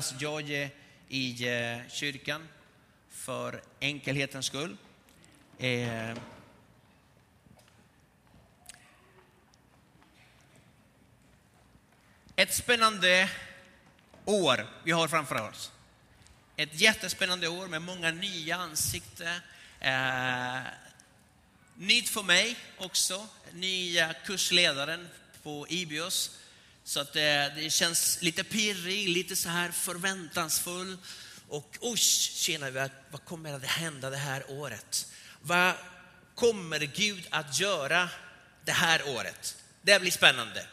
Alltså, jag är i eh, kyrkan för enkelhetens skull. Eh, Ett spännande år vi har framför oss. Ett jättespännande år med många nya ansikten. Eh, nytt för mig också, nya kursledaren på Ibios. Så att det, det känns lite pirrig, lite så här förväntansfull. Och usch, känner vi vad kommer att hända det här året? Vad kommer Gud att göra det här året? Det blir spännande.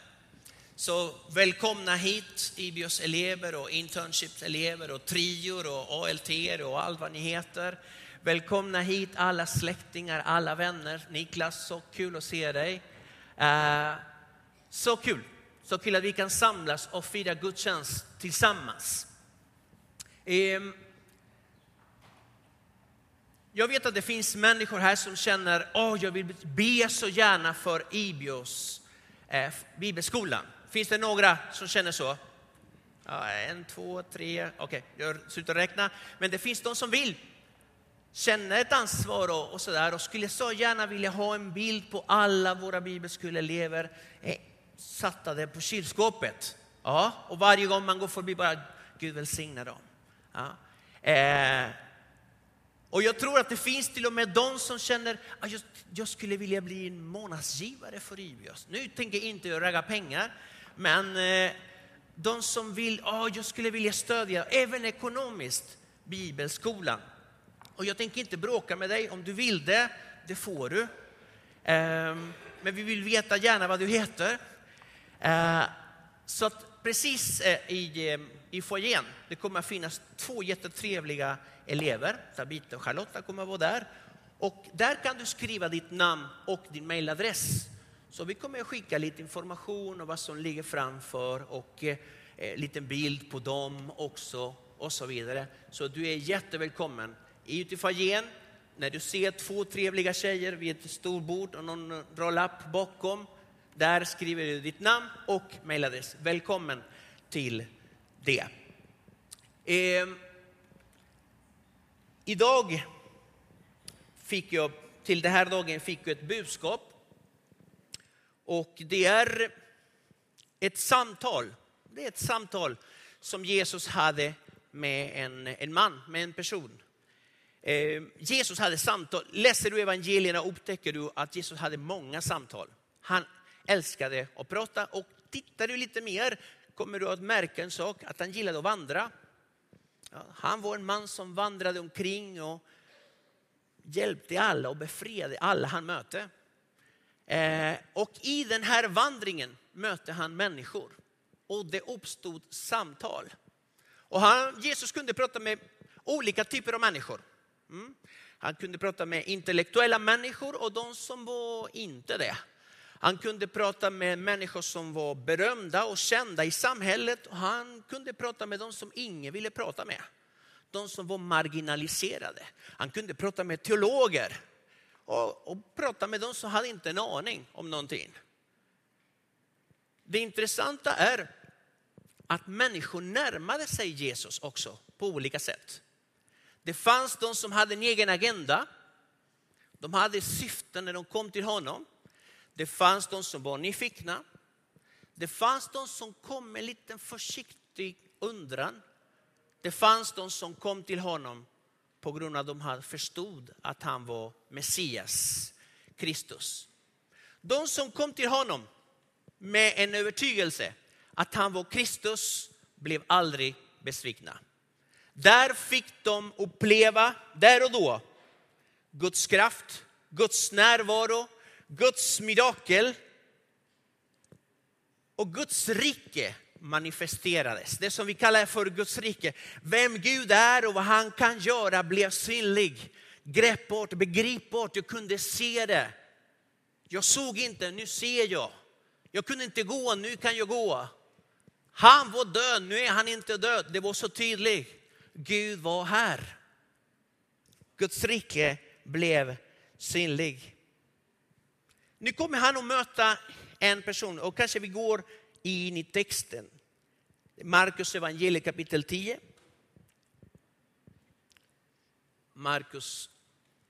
Så välkomna hit Ibios elever och internship-elever och trior och ALT och allt vad ni heter. Välkomna hit alla släktingar, alla vänner. Niklas, så kul att se dig. Uh, så kul, så till att vi kan samlas och fira gudstjänst tillsammans. Ehm, jag vet att det finns människor här som känner, åh, oh, jag vill be så gärna för Ibios eh, bibelskolan. Finns det några som känner så? Ja, en, två, tre, okej, okay, jag slutar räkna. Men det finns de som vill känna ett ansvar och, och sådär och skulle så gärna vilja ha en bild på alla våra bibelskoleelever eh, satte satta på kylskåpet. Ja, och varje gång man går förbi bara, Gud välsigna dem. Ja. Eh, och jag tror att det finns till och med de som känner ah, att jag, jag skulle vilja bli en månadsgivare för Ibios. Nu tänker jag inte ragga pengar, men eh, de som vill, oh, jag skulle vilja stödja, även ekonomiskt, bibelskolan. Och jag tänker inte bråka med dig, om du vill det, det får du. Eh, men vi vill veta gärna vad du heter. Eh, så att precis eh, i, eh, i foajén, det kommer att finnas två jättetrevliga elever. Tabita och Charlotta kommer att vara där. Och där kan du skriva ditt namn och din mailadress. Så vi kommer att skicka lite information om vad som ligger framför och eh, liten bild på dem också och så vidare. Så du är jättevälkommen. Ut i foajén, när du ser två trevliga tjejer vid ett stort bord och någon roll-up bakom, där skriver du ditt namn och mejladress. Välkommen till det. Eh, idag fick jag, till den här dagen fick jag ett budskap och det är ett samtal. Det är ett samtal som Jesus hade med en, en man, med en person. Eh, Jesus hade samtal. Läser du evangelierna upptäcker du att Jesus hade många samtal. Han älskade att prata och tittar du lite mer kommer du att märka en sak, att han gillade att vandra. Ja, han var en man som vandrade omkring och hjälpte alla och befriade alla han mötte. Eh, och i den här vandringen mötte han människor och det uppstod samtal. Och han, Jesus kunde prata med olika typer av människor. Mm. Han kunde prata med intellektuella människor och de som var inte det. Han kunde prata med människor som var berömda och kända i samhället. Och han kunde prata med de som ingen ville prata med. De som var marginaliserade. Han kunde prata med teologer och, och prata med de som hade inte en aning om någonting. Det intressanta är att människor närmade sig Jesus också på olika sätt. Det fanns de som hade en egen agenda. De hade syften när de kom till honom. Det fanns de som var nyfikna. Det fanns de som kom med en liten försiktig undran. Det fanns de som kom till honom på grund av att de förstod att han var Messias, Kristus. De som kom till honom med en övertygelse att han var Kristus blev aldrig besvikna. Där fick de uppleva, där och då, Guds kraft, Guds närvaro, Guds mirakel och Guds rike manifesterades. Det som vi kallar för Guds rike. Vem Gud är och vad han kan göra blev synlig, greppbart, begripbart. Jag kunde se det. Jag såg inte, nu ser jag. Jag kunde inte gå, nu kan jag gå. Han var död, nu är han inte död. Det var så tydligt. Gud var här. Guds rike blev synlig. Nu kommer han att möta en person och kanske vi går in i texten. Markus evangeliet kapitel 10. Markus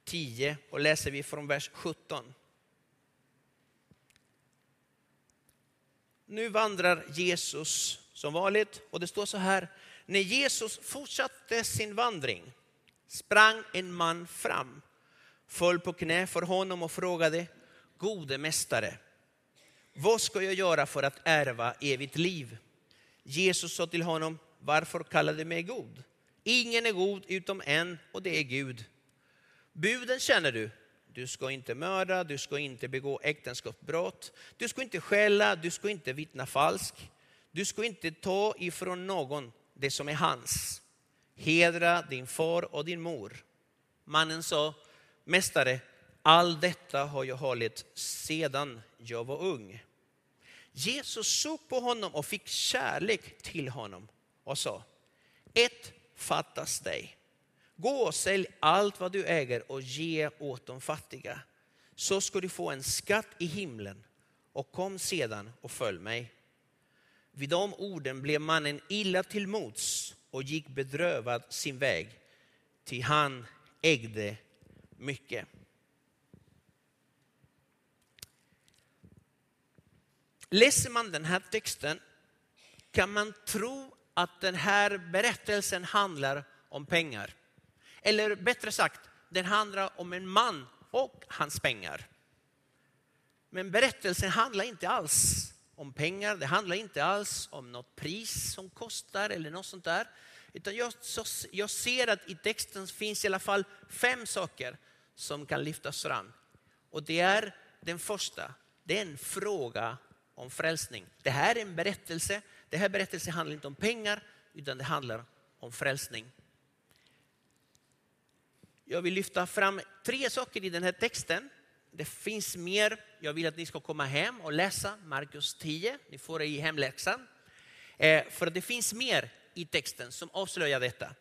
10 och läser vi från vers 17. Nu vandrar Jesus som vanligt och det står så här. När Jesus fortsatte sin vandring sprang en man fram, föll på knä för honom och frågade, gode mästare, vad ska jag göra för att ärva evigt liv? Jesus sa till honom, varför kallar du mig god? Ingen är god utom en och det är Gud. Buden känner du. Du ska inte mörda, du ska inte begå äktenskapsbrott, du ska inte skälla, du ska inte vittna falskt, du ska inte ta ifrån någon det som är hans. Hedra din far och din mor. Mannen sa, Mästare, allt detta har jag hållit sedan jag var ung. Jesus såg på honom och fick kärlek till honom och sa, ett fattas dig. Gå och sälj allt vad du äger och ge åt de fattiga. Så ska du få en skatt i himlen och kom sedan och följ mig. Vid de orden blev mannen illa till mods och gick bedrövad sin väg, till han ägde mycket. Läser man den här texten kan man tro att den här berättelsen handlar om pengar. Eller bättre sagt, den handlar om en man och hans pengar. Men berättelsen handlar inte alls om pengar, det handlar inte alls om något pris som kostar eller något sånt där. Utan jag, så, jag ser att i texten finns i alla fall fem saker som kan lyftas fram. Och det är den första, det är en fråga om frälsning. Det här är en berättelse. Det här berättelsen handlar inte om pengar utan det handlar om frälsning. Jag vill lyfta fram tre saker i den här texten. Det finns mer. Jag vill att ni ska komma hem och läsa Markus 10. Ni får det i hemläxan. Eh, för det finns mer i texten som avslöjar detta.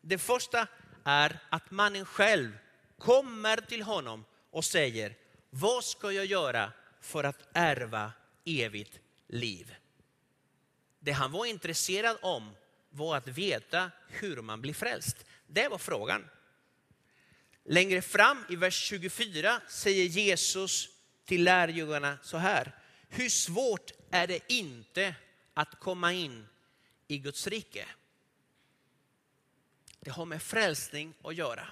Det första är att mannen själv kommer till honom och säger, vad ska jag göra för att ärva evigt liv? Det han var intresserad om var att veta hur man blir frälst. Det var frågan. Längre fram i vers 24 säger Jesus till lärjungarna så här. Hur svårt är det inte att komma in i Guds rike? Det har med frälsning att göra.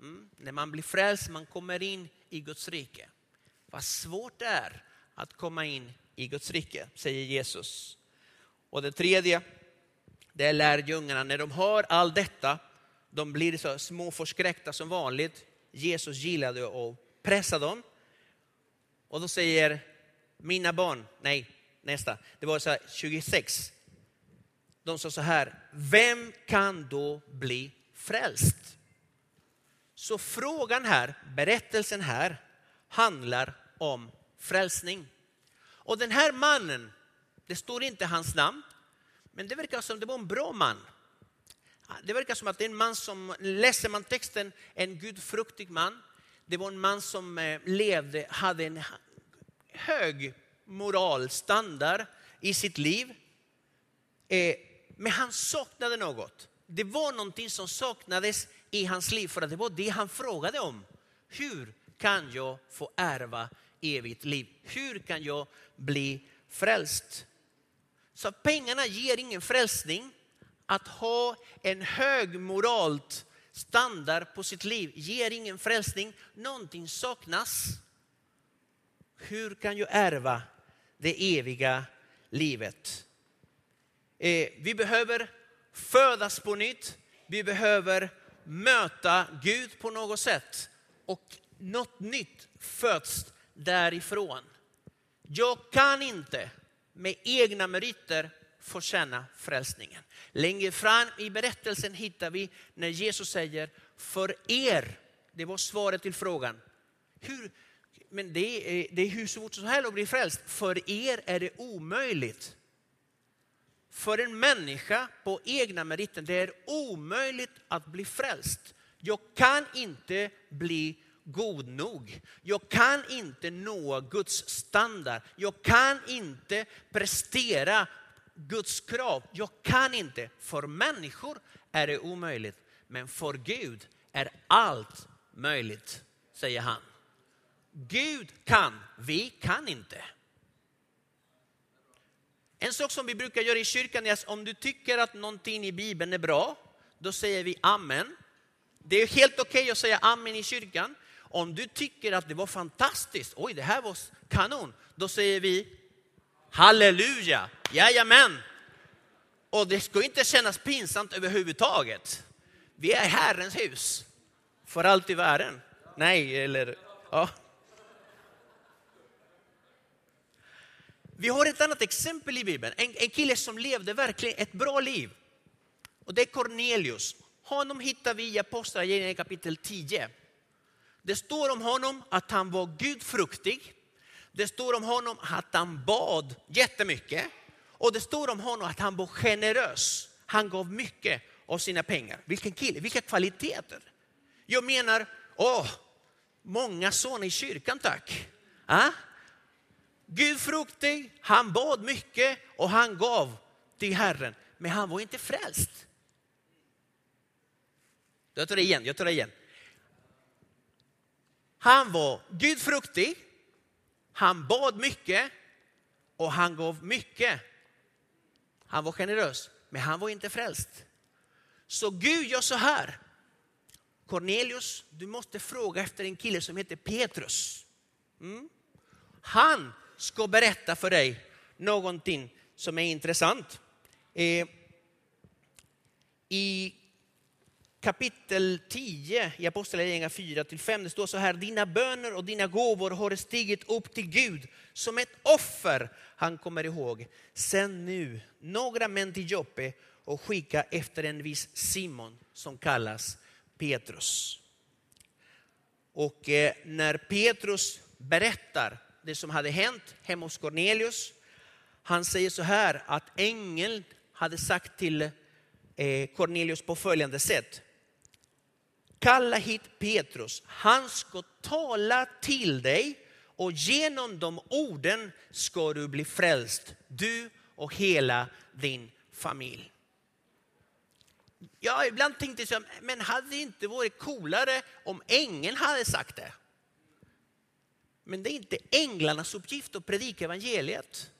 Mm. När man blir frälst, man kommer in i Guds rike. Vad svårt det är att komma in i Guds rike, säger Jesus. Och det tredje, det är lärjungarna. När de hör allt detta, de blir så små förskräckta som vanligt. Jesus gillade att pressa dem. Och då säger mina barn, nej nästa, det var så här, 26. De sa så här, vem kan då bli frälst? Så frågan här, berättelsen här, handlar om frälsning. Och den här mannen, det står inte hans namn, men det verkar som det var en bra man. Det verkar som att det är en man som, läser man texten, en gudfruktig man. Det var en man som eh, levde, hade en hög moralstandard i sitt liv. Eh, men han saknade något. Det var någonting som saknades i hans liv för att det var det han frågade om. Hur kan jag få ärva evigt liv? Hur kan jag bli frälst? Så pengarna ger ingen frälsning. Att ha en hög moralt standard på sitt liv ger ingen frälsning. Någonting saknas. Hur kan jag ärva det eviga livet? Eh, vi behöver födas på nytt. Vi behöver möta Gud på något sätt. Och något nytt föds därifrån. Jag kan inte med egna meriter få känna frälsningen. Längre fram i berättelsen hittar vi när Jesus säger, för er, det var svaret till frågan, hur, men det är, det är hur svårt som helst att bli frälst. För er är det omöjligt. För en människa på egna meriter, det är omöjligt att bli frälst. Jag kan inte bli god nog. Jag kan inte nå Guds standard. Jag kan inte prestera Guds krav. Jag kan inte. För människor är det omöjligt. Men för Gud är allt möjligt, säger han. Gud kan, vi kan inte. En sak som vi brukar göra i kyrkan är att om du tycker att någonting i Bibeln är bra, då säger vi amen. Det är helt okej okay att säga amen i kyrkan. Om du tycker att det var fantastiskt, oj det här var kanon, då säger vi halleluja, jajamän. Och det ska inte kännas pinsamt överhuvudtaget. Vi är Herrens hus för allt i världen. Nej, eller ja. Vi har ett annat exempel i Bibeln. En, en kille som levde verkligen ett bra liv. Och det är Cornelius. Honom hittar vi i Apostlagärningarna kapitel 10. Det står om honom att han var gudfruktig. Det står om honom att han bad jättemycket. Och det står om honom att han var generös. Han gav mycket av sina pengar. Vilken kille, vilka kvaliteter. Jag menar, åh, många sådana i kyrkan tack. Ah? Gudfruktig, han bad mycket och han gav till Herren. Men han var inte frälst. Jag tar det igen, jag tar det igen. Han var gudfruktig, han bad mycket och han gav mycket. Han var generös, men han var inte frälst. Så Gud gör så här. Cornelius, du måste fråga efter en kille som heter Petrus. Mm. Han ska berätta för dig någonting som är intressant. Eh, I kapitel 10 i Apostlagärningarna 4-5, det står så här, dina böner och dina gåvor har stigit upp till Gud som ett offer han kommer ihåg. Sänd nu några män till Joppe och skicka efter en viss Simon som kallas Petrus. Och eh, när Petrus berättar det som hade hänt hemma hos Cornelius, han säger så här att ängeln hade sagt till eh, Cornelius på följande sätt. Kalla hit Petrus, han ska tala till dig och genom de orden ska du bli frälst, du och hela din familj. Ja, ibland tänkte jag, liksom, men hade det inte varit coolare om ängeln hade sagt det? Men det är inte änglarnas uppgift att predika evangeliet.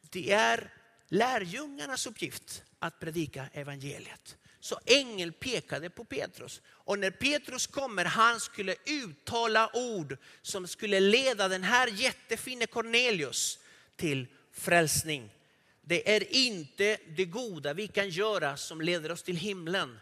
Det är lärjungarnas uppgift att predika evangeliet. Så ängeln pekade på Petrus. Och när Petrus kommer, han skulle uttala ord som skulle leda den här jättefine Cornelius till frälsning. Det är inte det goda vi kan göra som leder oss till himlen.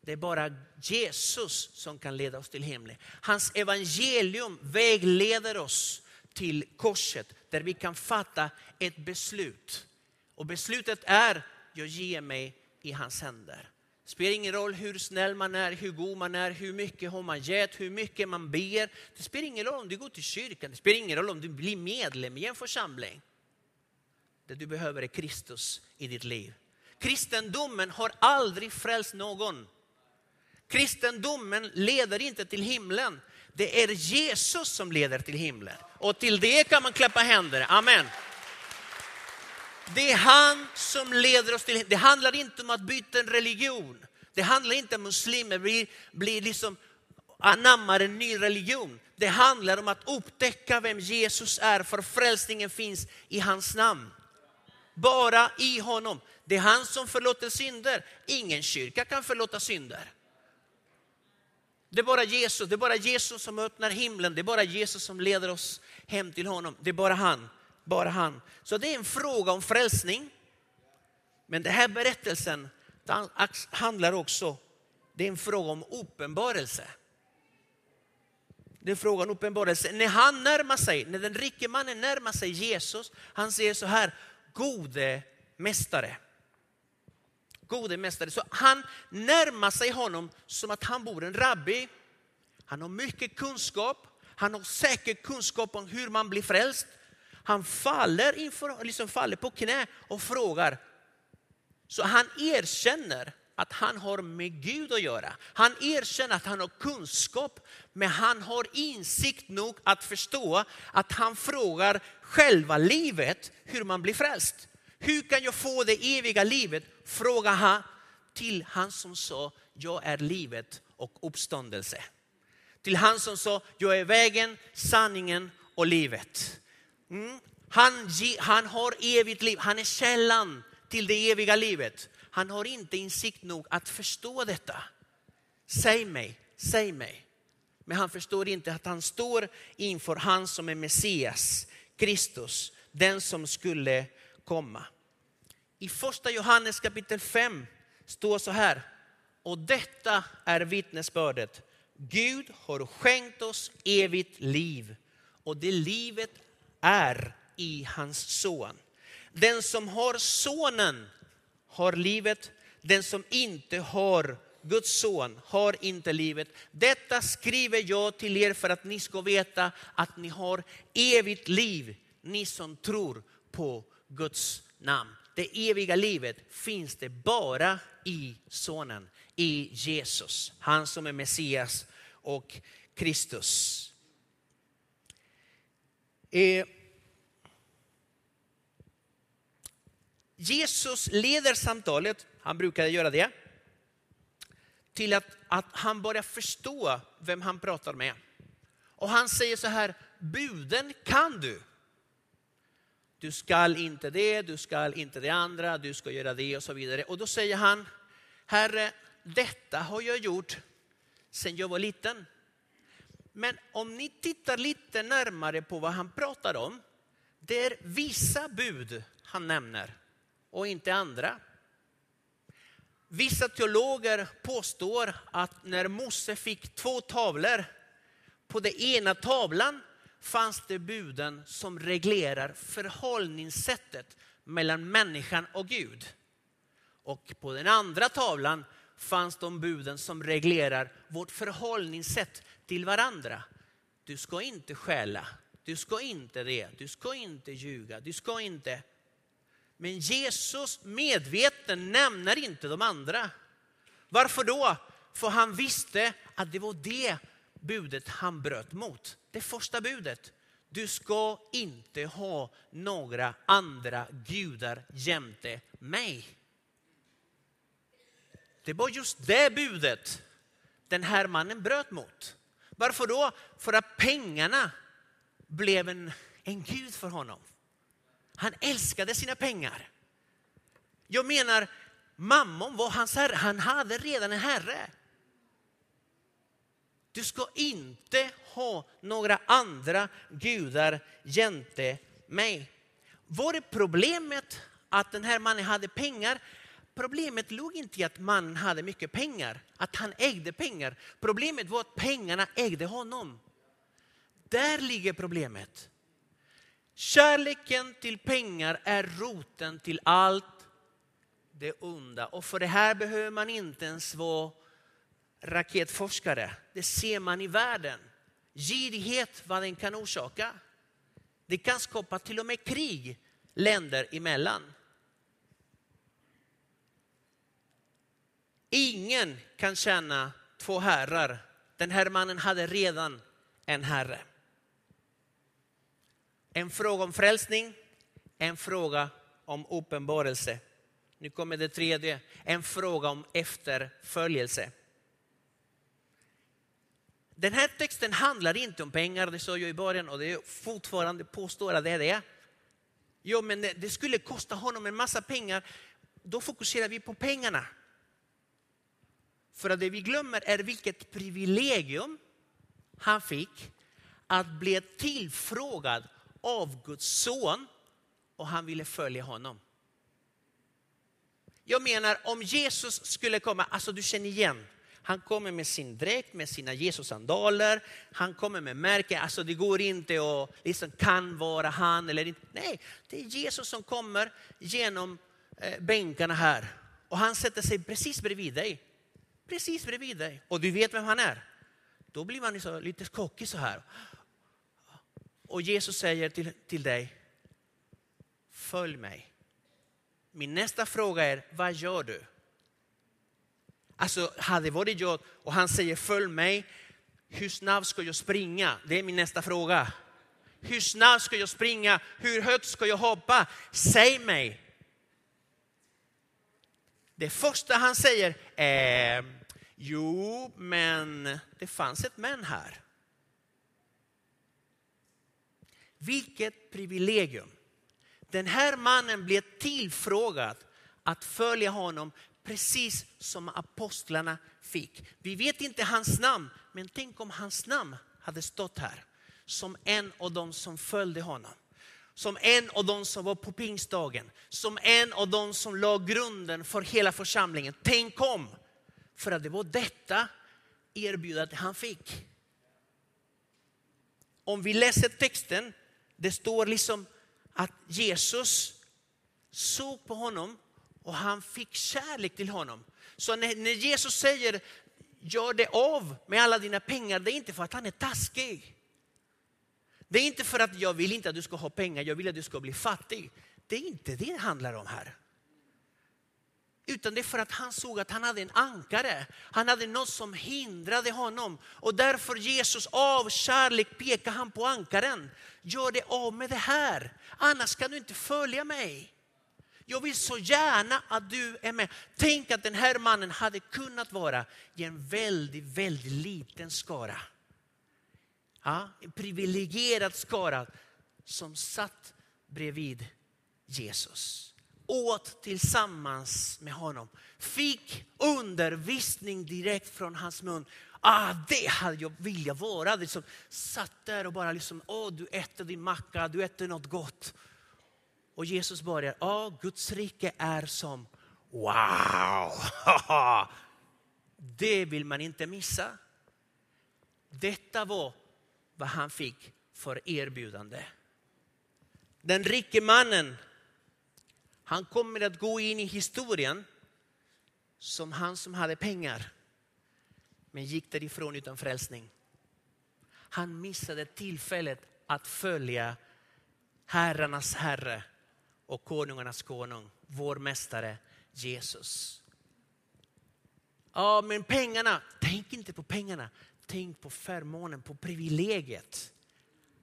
Det är bara Jesus som kan leda oss till himlen. Hans evangelium vägleder oss till korset där vi kan fatta ett beslut. Och beslutet är, jag ger mig i hans händer. Det spelar ingen roll hur snäll man är, hur god man är, hur mycket har man gett, hur mycket man ber. Det spelar ingen roll om du går till kyrkan, det spelar ingen roll om du blir medlem i en församling. Det du behöver är Kristus i ditt liv. Kristendomen har aldrig frälst någon. Kristendomen leder inte till himlen. Det är Jesus som leder till himlen. Och till det kan man klappa händer. Amen. Det är han som leder oss till Det handlar inte om att byta en religion. Det handlar inte om att muslimer blir, blir liksom anammar en ny religion. Det handlar om att upptäcka vem Jesus är, för frälsningen finns i hans namn. Bara i honom. Det är han som förlåter synder. Ingen kyrka kan förlåta synder. Det är bara Jesus, det är bara Jesus som öppnar himlen, det är bara Jesus som leder oss hem till honom. Det är bara han, bara han. Så det är en fråga om frälsning. Men den här berättelsen handlar också, det är en fråga om uppenbarelse. Det är frågan om uppenbarelse. När han närmar sig, när den rike mannen närmar sig Jesus, han säger så här, gode mästare gode mästare. Så han närmar sig honom som att han bor en rabbi. Han har mycket kunskap. Han har säkert kunskap om hur man blir frälst. Han faller, inför, liksom faller på knä och frågar. Så han erkänner att han har med Gud att göra. Han erkänner att han har kunskap, men han har insikt nog att förstå att han frågar själva livet hur man blir frälst. Hur kan jag få det eviga livet? Frågar han till han som sa, jag är livet och uppståndelse. Till han som sa, jag är vägen, sanningen och livet. Mm. Han, han har evigt liv, han är källan till det eviga livet. Han har inte insikt nog att förstå detta. Säg mig, säg mig. Men han förstår inte att han står inför han som är Messias, Kristus, den som skulle komma. I första Johannes kapitel 5 står så här, och detta är vittnesbördet. Gud har skänkt oss evigt liv och det livet är i hans son. Den som har sonen har livet, den som inte har Guds son har inte livet. Detta skriver jag till er för att ni ska veta att ni har evigt liv, ni som tror på Guds namn. Det eviga livet finns det bara i sonen, i Jesus. Han som är Messias och Kristus. Eh, Jesus leder samtalet, han brukade göra det, till att, att han börjar förstå vem han pratar med. Och han säger så här, buden kan du. Du skall inte det, du skall inte det andra, du ska göra det och så vidare. Och då säger han, Herre, detta har jag gjort sedan jag var liten. Men om ni tittar lite närmare på vad han pratar om, det är vissa bud han nämner och inte andra. Vissa teologer påstår att när Mose fick två tavlor, på den ena tavlan fanns det buden som reglerar förhållningssättet mellan människan och Gud. Och på den andra tavlan fanns de buden som reglerar vårt förhållningssätt till varandra. Du ska inte stjäla, du ska inte det, du ska inte ljuga, du ska inte men Jesus medveten nämner inte de andra. Varför då? För han visste att det var det budet han bröt mot. Det första budet. Du ska inte ha några andra gudar jämte mig. Det var just det budet den här mannen bröt mot. Varför då? För att pengarna blev en, en gud för honom. Han älskade sina pengar. Jag menar, mammon var hans herre. Han hade redan en herre. Du ska inte ha några andra gudar jämte mig. Var det problemet att den här mannen hade pengar? Problemet låg inte i att mannen hade mycket pengar, att han ägde pengar. Problemet var att pengarna ägde honom. Där ligger problemet. Kärleken till pengar är roten till allt det onda. Och för det här behöver man inte ens vara raketforskare. Det ser man i världen. Girighet, vad den kan orsaka. Det kan skapa till och med krig länder emellan. Ingen kan tjäna två herrar. Den här mannen hade redan en herre. En fråga om frälsning, en fråga om uppenbarelse. Nu kommer det tredje, en fråga om efterföljelse. Den här texten handlar inte om pengar, det sa jag i början och det är fortfarande påstår att det är det. Jo, men det skulle kosta honom en massa pengar. Då fokuserar vi på pengarna. För att det vi glömmer är vilket privilegium han fick att bli tillfrågad av Guds son och han ville följa honom. Jag menar om Jesus skulle komma, alltså du känner igen, han kommer med sin dräkt, med sina Jesus-sandaler, han kommer med märken, alltså det går inte att liksom kan vara han eller inte. Nej, det är Jesus som kommer genom eh, bänkarna här och han sätter sig precis bredvid dig. Precis bredvid dig och du vet vem han är. Då blir man så, lite kockig så här. Och Jesus säger till, till dig, följ mig. Min nästa fråga är, vad gör du? Alltså, hade varit jag och han säger följ mig, hur snabbt ska jag springa? Det är min nästa fråga. Hur snabbt ska jag springa? Hur högt ska jag hoppa? Säg mig. Det första han säger är, jo, men det fanns ett men här. Vilket privilegium. Den här mannen blev tillfrågad att följa honom precis som apostlarna fick. Vi vet inte hans namn, men tänk om hans namn hade stått här som en av de som följde honom. Som en av de som var på pingstdagen, som en av de som la grunden för hela församlingen. Tänk om! För att det var detta erbjudandet han fick. Om vi läser texten, det står liksom att Jesus såg på honom och han fick kärlek till honom. Så när, när Jesus säger gör det av med alla dina pengar, det är inte för att han är taskig. Det är inte för att jag vill inte att du ska ha pengar, jag vill att du ska bli fattig. Det är inte det det handlar om här. Utan det är för att han såg att han hade en ankare. Han hade något som hindrade honom. Och därför Jesus av kärlek pekar han på ankaren. Gör det av med det här, annars kan du inte följa mig. Jag vill så gärna att du är med. Tänk att den här mannen hade kunnat vara i en väldigt, väldigt liten skara. Ja, en privilegierad skara som satt bredvid Jesus. Åt tillsammans med honom. Fick undervisning direkt från hans mun. Ah, det hade jag velat vara. Liksom, satt där och bara liksom, åh, du äter din macka, du äter något gott. Och Jesus börjar, ja, Guds rike är som, wow! Det vill man inte missa. Detta var vad han fick för erbjudande. Den rike mannen, han kommer att gå in i historien som han som hade pengar men gick därifrån utan frälsning. Han missade tillfället att följa herrarnas herre och konungarnas konung, vår mästare Jesus. Ja, men pengarna, tänk inte på pengarna. Tänk på förmånen, på privilegiet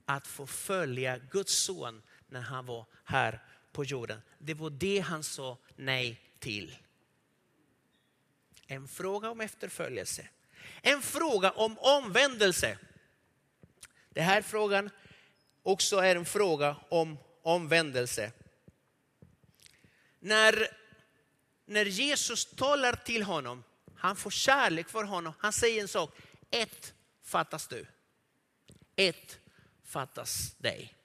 att få följa Guds son när han var här på jorden. Det var det han sa nej till. En fråga om efterföljelse. En fråga om omvändelse. Den här frågan också är en fråga om omvändelse när, när Jesus talar till honom, han får kärlek för honom. Han säger en sak, ett fattas du. Ett fattas dig.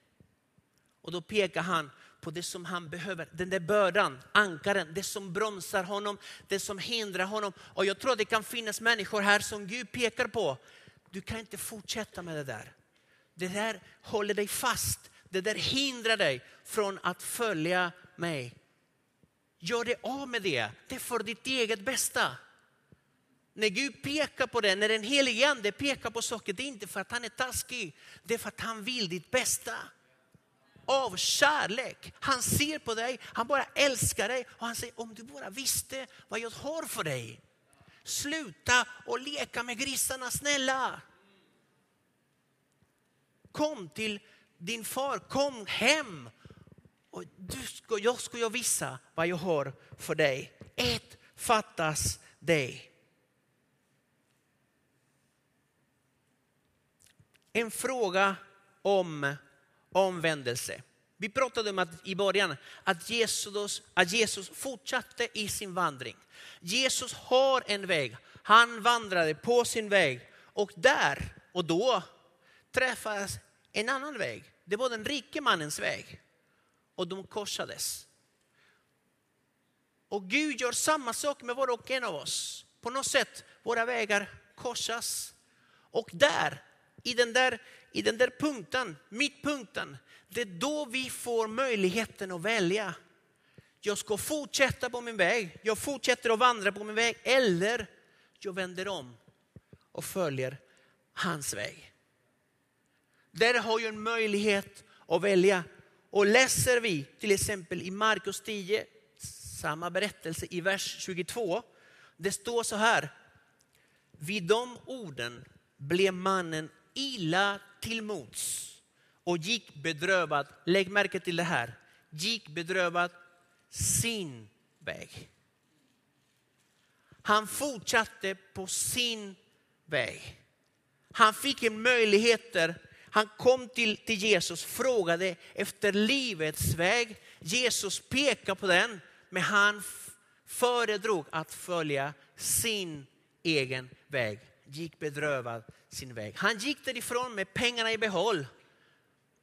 Och då pekar han på det som han behöver, den där bördan, ankaren, det som bromsar honom, det som hindrar honom. Och jag tror att det kan finnas människor här som Gud pekar på. Du kan inte fortsätta med det där. Det där håller dig fast, det där hindrar dig från att följa mig. Gör dig av med det. Det är för ditt eget bästa. När Gud pekar på det, när den helige ande pekar på saker, det är inte för att han är taskig. Det är för att han vill ditt bästa. Av kärlek. Han ser på dig, han bara älskar dig och han säger om du bara visste vad jag har för dig. Sluta och leka med grisarna snälla. Kom till din far, kom hem och du ska, jag ska jag visa vad jag har för dig. Ett fattas dig. En fråga om omvändelse. Vi pratade om att, i början att Jesus, att Jesus fortsatte i sin vandring. Jesus har en väg. Han vandrade på sin väg och där och då träffades en annan väg. Det var den rike mannens väg och de korsades. Och Gud gör samma sak med var och en av oss. På något sätt, våra vägar korsas. Och där, i den där, i den där punkten, mittpunkten, det är då vi får möjligheten att välja. Jag ska fortsätta på min väg, jag fortsätter att vandra på min väg eller jag vänder om och följer hans väg. Där har jag en möjlighet att välja och läser vi till exempel i Markus 10, samma berättelse i vers 22. Det står så här. Vid de orden blev mannen illa till mots och gick bedrövad, lägg märke till det här, gick bedrövad sin väg. Han fortsatte på sin väg. Han fick en möjligheter. Han kom till, till Jesus, frågade efter livets väg. Jesus pekade på den, men han föredrog att följa sin egen väg. Gick bedrövad sin väg. Han gick därifrån med pengarna i behåll.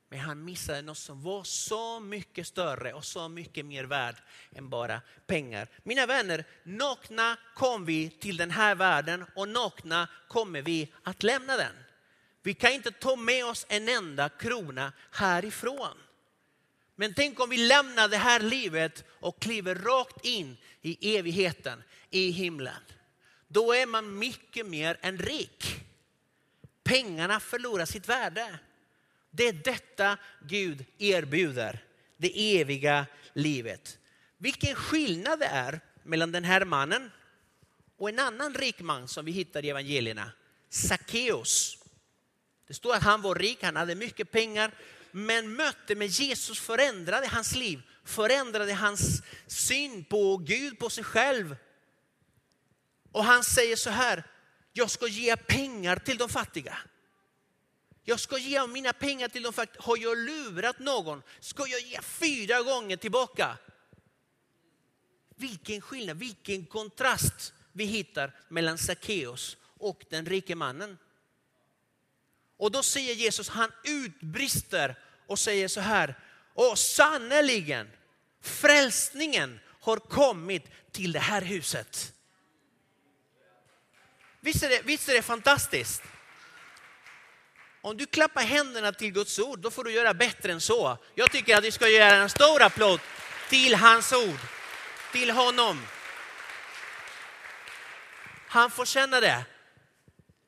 Men han missade något som var så mycket större och så mycket mer värd än bara pengar. Mina vänner, nakna kom vi till den här världen och nakna kommer vi att lämna den. Vi kan inte ta med oss en enda krona härifrån. Men tänk om vi lämnar det här livet och kliver rakt in i evigheten, i himlen. Då är man mycket mer än rik. Pengarna förlorar sitt värde. Det är detta Gud erbjuder, det eviga livet. Vilken skillnad det är mellan den här mannen och en annan rik man som vi hittar i evangelierna, Sackeus. Det står att han var rik, han hade mycket pengar, men möte med Jesus förändrade hans liv, förändrade hans syn på Gud, på sig själv. Och han säger så här, jag ska ge pengar till de fattiga. Jag ska ge mina pengar till de fattiga. Har jag lurat någon ska jag ge fyra gånger tillbaka. Vilken skillnad, vilken kontrast vi hittar mellan Sackeus och den rike mannen. Och då säger Jesus, han utbrister och säger så här, och sannerligen, frälsningen har kommit till det här huset. Visst är det, visst är det fantastiskt? Om du klappar händerna till Guds ord, då får du göra bättre än så. Jag tycker att vi ska göra en stor applåd till hans ord, till honom. Han får känna det.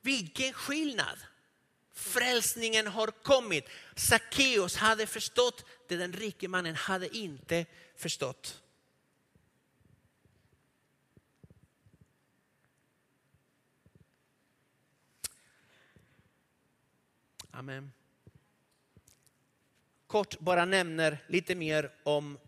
Vilken skillnad! Frälsningen har kommit. Sackeus hade förstått det den rike mannen hade inte förstått. Amen. Kort bara nämner lite mer om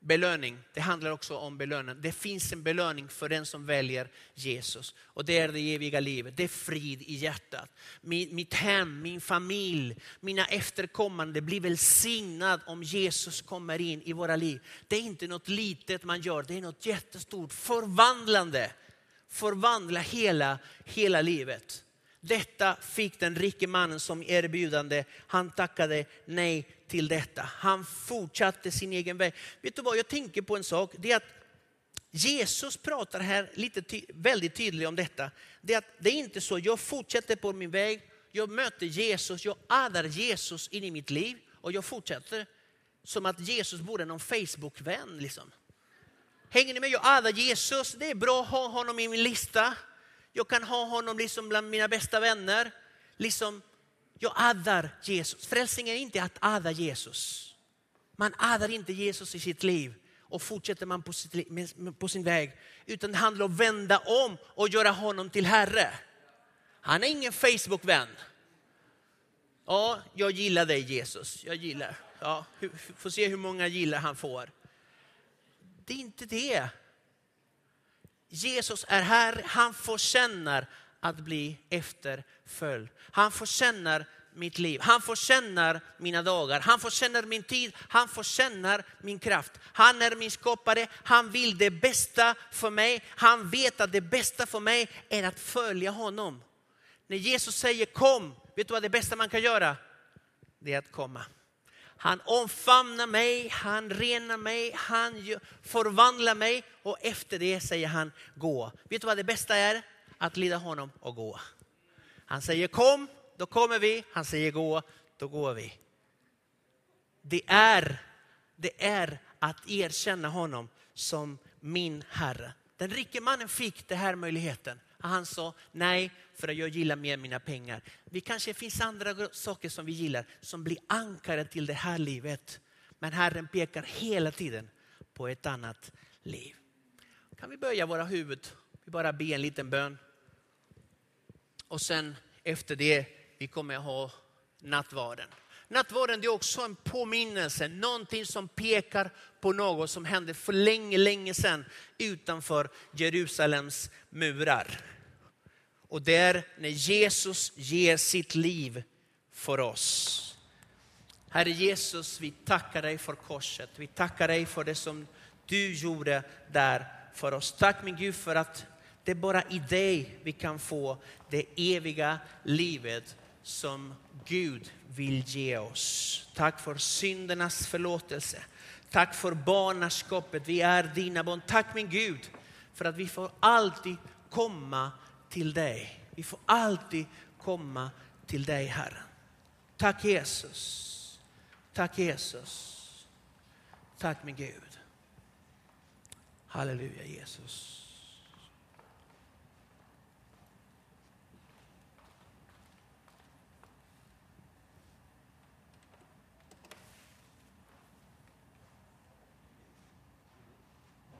belöning. Det handlar också om belöning. Det finns en belöning för den som väljer Jesus. Och det är det eviga livet. Det är frid i hjärtat. Mitt hem, min familj, mina efterkommande blir välsignad om Jesus kommer in i våra liv. Det är inte något litet man gör, det är något jättestort. Förvandlande. Förvandla hela, hela livet. Detta fick den rike mannen som erbjudande. Han tackade nej till detta. Han fortsatte sin egen väg. Vet du vad, jag tänker på en sak. Det är att Jesus pratar här lite ty väldigt tydligt om detta. Det är att det är inte så, jag fortsätter på min väg, jag möter Jesus, jag addar Jesus in i mitt liv och jag fortsätter som att Jesus vore någon Facebook-vän. Liksom. Hänger ni med? Jag addar Jesus, det är bra att ha honom i min lista. Jag kan ha honom liksom bland mina bästa vänner. Liksom, jag addar Jesus. Frälsning är inte att adda Jesus. Man addar inte Jesus i sitt liv och fortsätter man på, sitt, på sin väg. Utan det handlar om att vända om och göra honom till Herre. Han är ingen Facebook-vän. Ja, jag gillar dig Jesus. Jag gillar. Ja, får se hur många gillar han får. Det är inte det. Jesus är här, han förtjänar att bli efterföljd. Han förtjänar mitt liv, han förtjänar mina dagar, han förtjänar min tid, han förtjänar min kraft. Han är min skapare, han vill det bästa för mig. Han vet att det bästa för mig är att följa honom. När Jesus säger kom, vet du vad det bästa man kan göra? Det är att komma. Han omfamnar mig, han renar mig, han förvandlar mig och efter det säger han gå. Vet du vad det bästa är? Att lyda honom och gå. Han säger kom, då kommer vi. Han säger gå, då går vi. Det är, det är att erkänna honom som min Herre. Den rike mannen fick den här möjligheten. Han sa nej, för att jag gillar mer mina pengar. Det kanske finns andra saker som vi gillar som blir ankare till det här livet. Men Herren pekar hela tiden på ett annat liv. Kan vi böja våra huvud? Vi bara be en liten bön. Och sen efter det, vi kommer ha nattvarden. Nattvarden är också en påminnelse, någonting som pekar på något som hände för länge, länge sedan utanför Jerusalems murar. Och det är när Jesus ger sitt liv för oss. Herre Jesus, vi tackar dig för korset. Vi tackar dig för det som du gjorde där för oss. Tack min Gud för att det är bara i dig vi kan få det eviga livet som Gud vill ge oss. Tack för syndernas förlåtelse. Tack för barnaskapet. Vi är dina barn. Tack min Gud för att vi får alltid komma till dig. Vi får alltid komma till dig Herre. Tack Jesus. Tack Jesus. Tack min Gud. Halleluja Jesus.